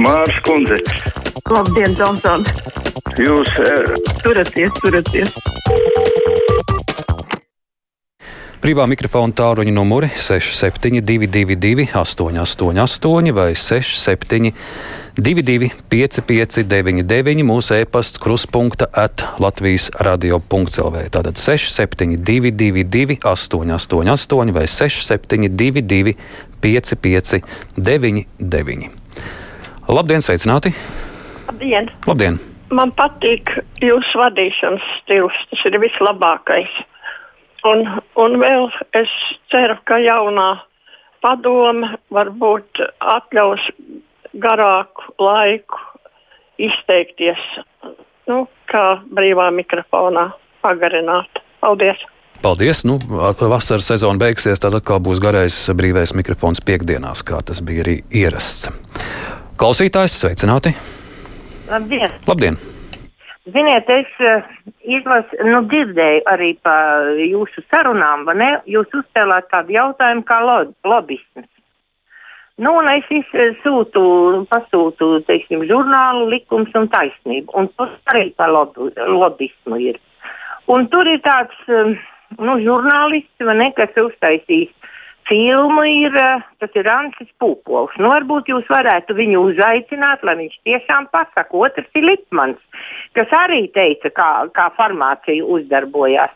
Mārs Kundze. Labdien, Džonson! Jūs uh, Turaties, turaties! Brīvā mikrofona tāluņa numuri 6722, 888, vai 67, 22, 559, mūsu e-pasts, kruspunkta at Latvijas radio.clv. Tātad 6722, 888, vai 6722, 559. Labdien, sveicināti! Labdien! Labdien! Man patīk jūsu vadīšanas stils. Tas ir vislabākais. Un, un vēl es ceru, ka jaunā padome varbūt atļaus garāku laiku izteikties, nu, kā brīvā mikrofonā pagarināt. Paldies! Paldies! Nu, vasaras sezona beigsies, tad atkal būs garais brīvais mikrofons piekdienās, kā tas bija arī ierasts. Klausītājs, sveicināti! Labdien! Labdien. Ziniet, es uh, izlasu, nu, dzirdēju arī par jūsu sarunām, vai ne? Jūs uzcēlāt tādu jautājumu kā lo lobisms. Nu, un es sūtu, pasūtu, teiksim, žurnālu likums un taisnību, un tur arī par lob lobismu ir. Un tur ir tāds, nu, žurnālists, vai ne, kas uztaisīs filmu ir, tas ir Ansis Pūpols. Nu, varbūt jūs varētu viņu uzaicināt, lai viņš tiešām pasaka. Otrs ir Lipmans, kas arī teica, kā, kā farmācija uzdarbojās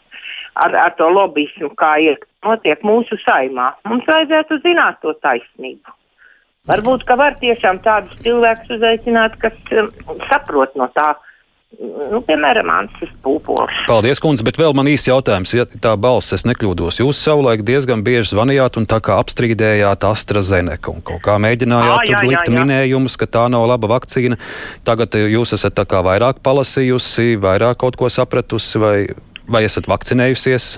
ar, ar to lobbyismu, kā ir notiek mūsu saimā. Mums vajadzētu zināt to taisnību. Varbūt, ka var tiešām tādus cilvēkus uzaicināt, kas um, saprot no tā nu, piemēram, Ansis Pūpols. Paldies, kundze, bet vēl man īsts jautājums, ja tā balss es nekļūdos. Jūs savulaik diezgan bieži zvanījāt un tā kā apstrīdējāt AstraZeneca un kaut kā mēģinājāt Ā, jā, tur likt jā, jā. minējumus, ka tā nav laba vakcīna. Tagad eh, jūs esat tā kā vairāk palasījusi, vairāk kaut ko sapratusi vai, vai esat vakcinējusies?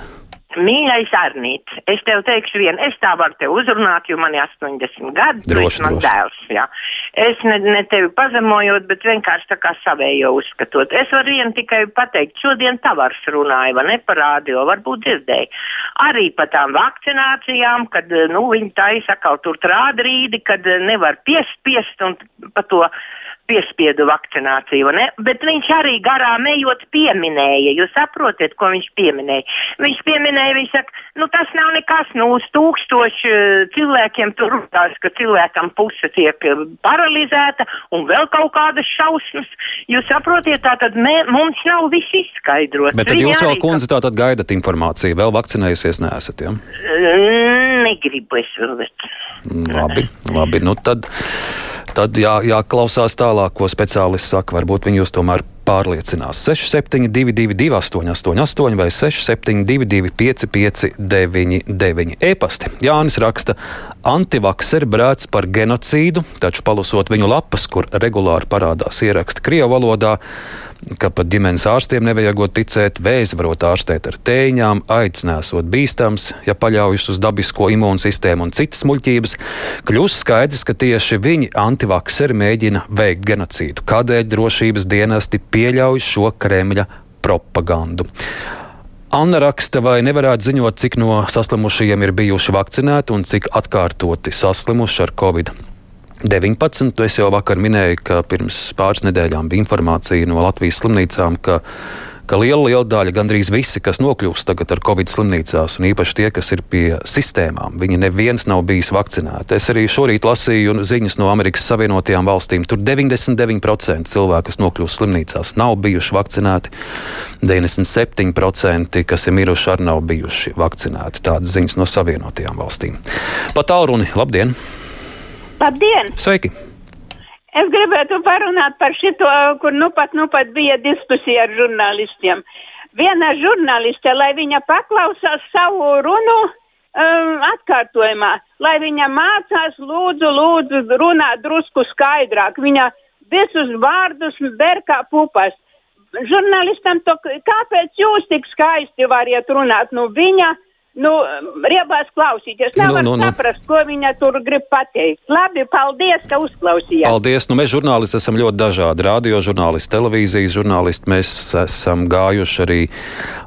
Mīļais Arnīt, es tev teikšu vienu, es tā varu te uzrunāt, jo man ir 80 gadi, tu Droši, esi man droši. dēls, jā. Es ne, ne tevi pazemojot, bet vienkārši tā kā savējo uzskatot. Es varu vienu tikai pateikt, šodien tavars runāja, vai ne par rādio, varbūt dzirdēji. Arī par tām vakcinācijām, kad, nu, viņi taisa atkal tur trādrīdi, kad nevar piespiest un pa to piespiedu vakcināciju, ne? bet viņš arī garām ejot pieminēja. Jūs saprotat, ko viņš pieminēja? Viņš pieminēja, viņš saka, nu tas nav nekas, nu uz tūkstošu eh, cilvēkiem tur runās, ka cilvēkam puse tiek eh, paralizēta un vēl kaut kādas šausmas. Jūs saprotiet, tā tad mē, mums nav viss izskaidrots. Bet tad jūs vēl, kundze, tā tad gaidat informāciju, vēl vakcinējusies neesat, ja? Mm, Negribu es vēl. Bet... Labi, labi. Nu tad, tad jā, jāklausās tālāk, ko speciālists saka. Varbūt viņi jūs tomēr pārliecinās. 6722, 888, vai 672, 559, e-pasti. Jānis raksta, antivakser brēc par genocīdu, taču palasot viņu lapas, kur regulāri parādās ieraksti Krievu valodā, ka pat ģimenes ārstiem nevajagot ticēt, vēzi varot ārstēt ar tēņām, aids nesot bīstams, ja paļaujas uz dabisko imūnsistēmu un citas muļķības, kļūst skaidrs, ka tieši viņi antivakseri mēģina veikt genocīdu. Kādēļ drošības dienesti pieļauj šo Kremļa propagandu? Anna raksta, vai nevarētu ziņot, cik no saslimušajiem ir bijuši vakcinēti un cik atkārtoti saslimuši ar covid. 19. Es jau vakar minēju, ka pirms pāris nedēļām bija informācija no Latvijas slimnīcām, ka, ka liela, liela daļa, gandrīz visi, kas nokļūst tagad ar covid slimnīcās, un īpaši tie, kas ir pie sistēmām, viņi neviens nav bijis vakcinēti. Es arī šorīt lasīju ziņas no Amerikas Savienotajām valstīm. Tur 99% cilvēku, kas nokļūst slimnīcās, nav bijuši vakcinēti. 97% kas ir miruši, arī nav bijuši vakcinēti. Tādas ziņas no Savienotajām valstīm. Pat tālruni, labdien! Labdien! Sveiki! Es gribētu parunāt par šito, kur nu pat, nu pat bija diskusija ar žurnālistiem. Viena žurnāliste, lai viņa paklausās savu runu um, atkārtojumā, lai viņa mācās, lūdzu, lūdzu, runāt drusku skaidrāk. Viņa visus vārdus ber kā pupas. Žurnālistam to, kāpēc jūs tik skaisti variet runāt? Nu, viņa nu, riebās klausīties. Nevar Nu, nu, nu, nu, nu. saprast, ko viņa tur grib pateikt. Labi, paldies, ka uzklausījāt. Paldies! Nu, mēs žurnālisti esam ļoti dažādi. Radio žurnālisti, televīzijas žurnālisti. Mēs esam gājuši arī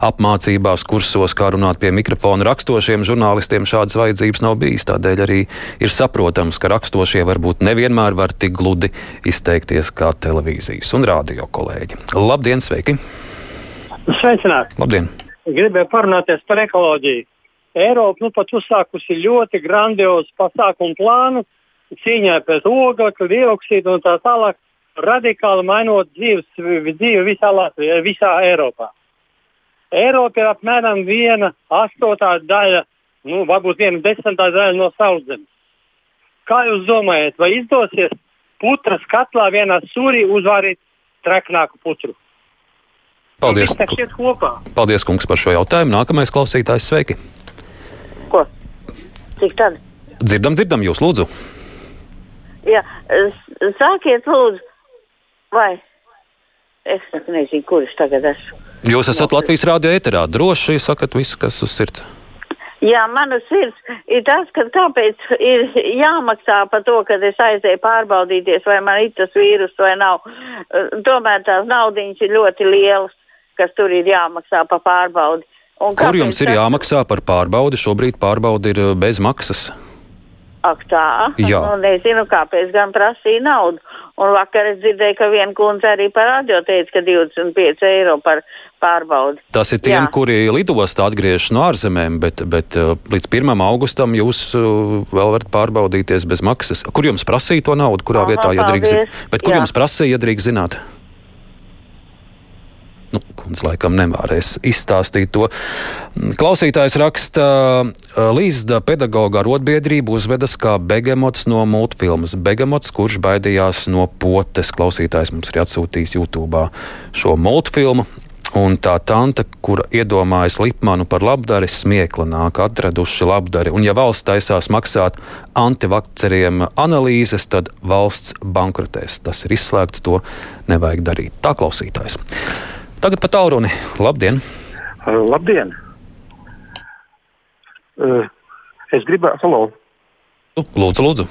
apmācībās, kursos, kā runāt pie mikrofona. Rakstošiem žurnālistiem šādas vajadzības nav bijis. Tādēļ arī ir saprotams, ka rakstošie varbūt nevienmēr var tik gludi izteikties kā televīzijas un radio kolēģi. Labdien, sveiki! Sveicināti! Labdien! Gribēju parunāties par ekoloģiju. Eiropa nu pat uzsākusi ļoti grandiozu pasākumu plānu cīņā pret oglekļa dioksīdu un tā tālāk, radikāli mainot dzīves, dzīvi visā Latvijā, visā Eiropā. Eiropa ir apmēram viena astotā daļa, nu, varbūt viena desmitā daļa no sauszemes. Kā jūs domājat, vai izdosies putras katlā vienā sūrī uzvārīt treknāku putru? Paldies! Paldies, kungs, par šo jautājumu. Nākamais klausītājs, sveiki! Cik tad? Dzirdam, dzirdam jūs, lūdzu! Jā, sākiet lūdzu. Vai? Es nezinu, kurš tagad esmu. Jūs esat Latvijas rādio ēterā. Droši sakat visu, kas uz sirds. Jā, mana sirds ir tas, ka tāpēc ir jāmaksā par to, ka es aizēju pārbaudīties, vai man ir tas vīrus vai nav. Tomēr tās naudiņas ir ļoti lielas, kas tur ir jāmaksā par pārbaudi. Kur jums ir jāmaksā par pārbaudi? Šobrīd pārbaudi ir eh, bez maksas. Ak, tā. Jā. Nu, nezinu, kāpēc gan prasīja naudu. Un vakar es dzirdēju, ka viena kundze arī par radio teica, ka 25 eiro par pārbaudi. Tas ir tiem, Jā. kuri lidostā atgriežas no ārzemēm, bet, bet eh, līdz 1. augustam jūs eh, vēl varat pārbaudīties bez maksas. Kur jums prasīja to naudu? Kurā Aha, vietā iedrīkst? paldies. Bet kur Jā. jums prasīja iedrīkst zināt? Kundze laikam nevarēs izstāstīt to. Klausītājs raksta, Līsda pedagoga arotbiedrība uzvedas kā begemots no multfilmas. Begemots, kurš baidījās no potes. Klausītājs mums ir atsūtījis YouTube šo multfilmu. Un tā tante, kura iedomājas Lipmanu par labdari, smiekla nāk atraduši labdari. Un ja valsts taisās maksāt antivakceriem analīzes, tad valsts bankrotēs. Tas ir izslēgts, to nevajag darīt. Tā klausītājs. Tagad pat tālruni. Labdien! Uh, labdien! Uh, es gribētu, halo, Nu, Lūdzu, lūdzu.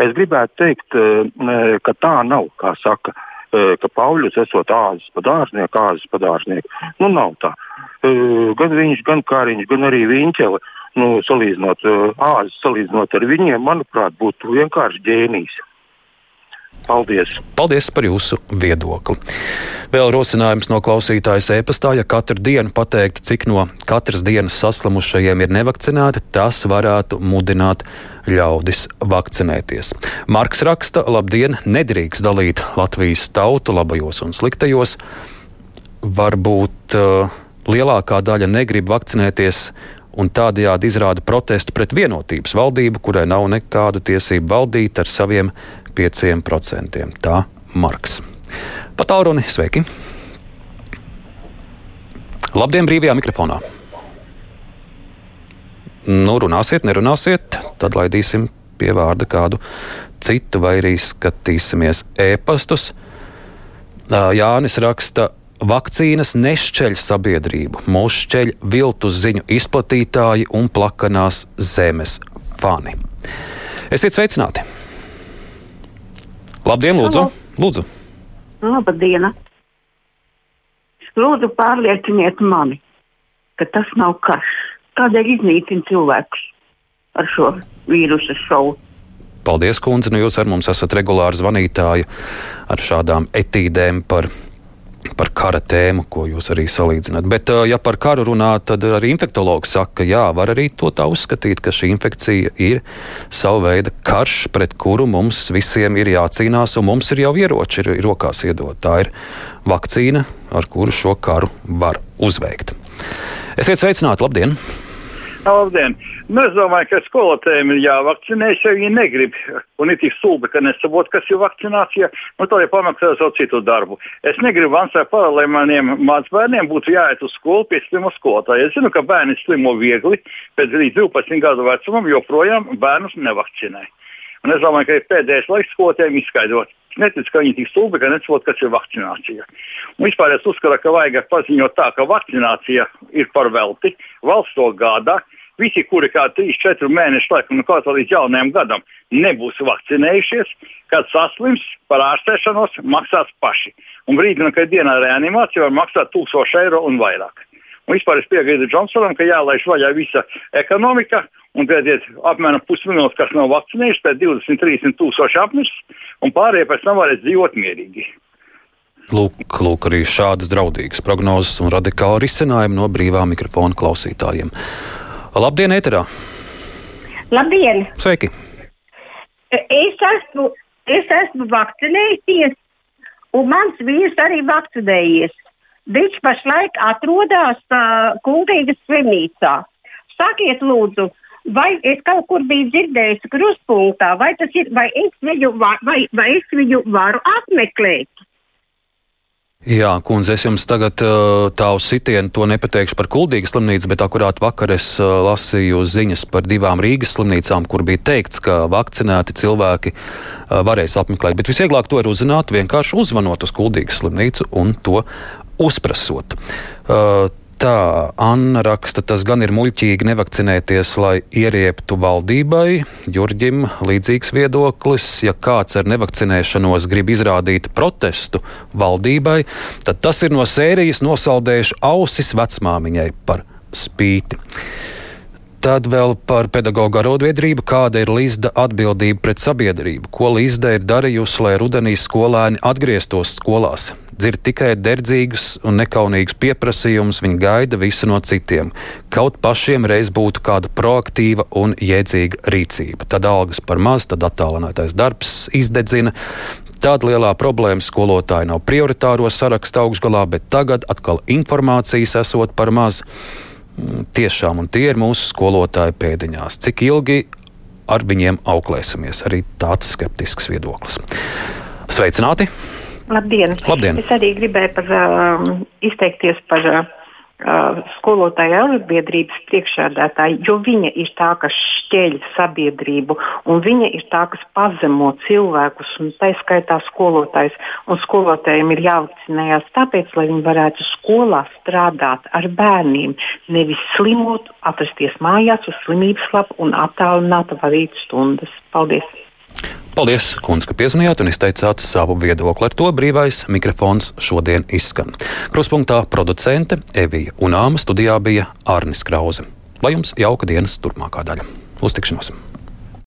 es gribētu teikt, uh, ka tā nav, kā saka, ka Pauļus esot āzis pa dārznieku, āzis pa dārznieku. Nu, nav tā. Gan viņš, gan Kāriņš, gan arī Viņķele, nu, salīdzinot āzis, salīdzinot ar viņiem, manuprāt, būtu vienkārši ģēnijs. Paldies! Paldies par jūsu viedokli. Vēl rosinājums no klausītājas e-pastā, ja katru dienu pateiktu, cik no katras dienas saslimušajiem ir nevakcinēti, tas varētu mudināt ļaudis vakcinēties. Marks raksta, labdien, nedrīkst dalīt Latvijas tautu labajos un sliktajos. Varbūt uh, lielākā daļa negrib vakcinēties un tādējādi izrāda protestu pret vienotības valdību, kurai nav nekādu tiesību valdīt ar saviem 5%. Tā Marks. Patālruni, sveiki! Labdien, brīvajā mikrofonā! Nu, runāsiet, nerunāsiet, tad laidīsim pie vārda kādu citu, vai arī skatīsimies ēpastus. Ā, Jānis raksta, vakcīnas nešķeļ sabiedrību, mūs šķeļ viltus ziņu izplatītāji un plakanās zemes fani. Esiet sveicināti! Labdien, lūdzu! lūdzu. Labdien! Lūdzu, pārlieciniet mani, ka tas nav karš. Kādēļ iznīcina cilvēkus ar šo vīrusu šovu? Paldies, kundze. Nu, jūs ar mums esat regulāri zvanītāji ar šādām etīdēm par, par kara tēmu, ko jūs arī salīdzināt. Bet, ja par karu runā, tad arī infektologs saka, ka jā, var arī to tā uzskatīt, ka šī infekcija ir sava veida karš, pret kuru mums visiem ir jācīnās, un mums ir jau ieroči ir, ir rokās iedot. Tā ir vakcīna, ar kuru šo karu var uzveikt. Esiet sveicināti, labdien! Labdien! Nu, es domāju, ka skolotājiem ir jāvakcinējas, ja viņi negrib. Un ir tik stulbi, ka nesaprot, kas ir vakcinācija. Nu, tad ir pamaksā savu citu darbu. Es negribu ansēt paralēli maniem mācībām būtu jāiet uz skolu pie slimo skolotāja. Es zinu, ka bērni slimo viegli, bet līdz 12 gadu vecumam joprojām bērnus nevakcinē. Un es domāju, ka ir pēdējais laiks skolotājiem izskaidrot. Neticu, ka viņi tik stulbi, ka nesaprot, kas ir vakcinācija. Un vispār es uzskatu, ka vajag paziņot tā, ka vakcinācija ir par velti, valsts to gādā. visi, kuri kā 3-4 mēneši laikam, nu, kaut kā līdz jaunajam gadam nebūs vakcinējušies, kad saslims par ārstēšanos, maksās paši. Un brīdī, kad dienā reanimācija var maksāt 1000 eiro un vairāk. Un vispār es piekrītu Džonsonam, ka jālaiž vaļā visa ekonomika. Un tad ir apmēram pusmiljons, kas nav vakcinējuši, pēc 20, 30 tūkstoši apmirst, un pārējie pēc tam varēs dzīvot mierīgi. Lūk, lūk, arī šādas draudīgas prognozes un radikāli risinājumi no brīvā mikrofona klausītājiem. Labdien, Eterā! Labdien! Sveiki! Es esmu, es esmu vakcinējies, un mans vīrs arī vakcinējies. Viņš pašlaik atrodas uh, Kultūras slimnīcā. Sakiet, lūdzu, vai es kaut kur biju dzirdējis krustpunktā, vai, ir, vai, es viņu, vai, vai es viņu varu apmeklēt? Jā, kundze, es jums tagad tā uz sitienu to nepateikšu par Kuldīgas slimnīcu, bet akurāt vakar es lasīju ziņas par divām Rīgas slimnīcām, kur bija teikts, ka vakcinēti cilvēki varēs apmeklēt. Bet visvieglāk to ir uzzināt vienkārši uzvanot uz Kuldīgas slimnīcu un to uzprasot. Tā Anna raksta, tas gan ir muļķīgi nevakcinēties, lai ierieptu valdībai. Jurģim līdzīgs viedoklis. Ja kāds ar nevakcinēšanos grib izrādīt protestu valdībai, tad tas ir no sērijas nosaldējuši ausis vecmāmiņai par spīti. Tad vēl par pedagoģu arotbiedrību, kāda ir Līsda atbildība pret sabiedrību, ko Līsda ir darījusi, lai rudenī skolēni atgrieztos skolās. Dzird tikai derdzīgus un nekaunīgus pieprasījumus, viņi gaida visu no citiem. Kaut pašiem reiz būtu kāda proaktīva un jēdzīga rīcība. Tad algas par maz, tad attālinātais darbs izdedzina. Tāda lielā problēma skolotāji nav prioritāro sarakstu augšgalā, bet tagad atkal informācijas esot par maz tiešām, un tie ir mūsu skolotāji pēdiņās. Cik ilgi ar viņiem auklēsimies? Arī tāds skeptisks viedoklis. Sveicināti! Labdien! Labdien. Es arī gribēju par, uh, izteikties par uh, skolotāja arotbiedrības priekšsēdētāja, jo viņa ir tā, kas šķēļ sabiedrību, un viņa ir tā, kas pazemo cilvēkus, un tā skaitā skolotājs. Un skolotājiem ir jāvakcinējās tāpēc, lai viņi varētu skolā strādāt ar bērniem, nevis slimot, atrasties mājās uz slimības lapu un attālināt vadīt stundas. Paldies! Paldies, kundze, ka piezvanījāt un izteicāt savu viedokli. Ar to brīvais mikrofons šodien izskan. Kruspunktā producente Evija un Āma studijā bija Arnis Krause. Lai jums jauka dienas turpmākā daļa. Uz tikšanos!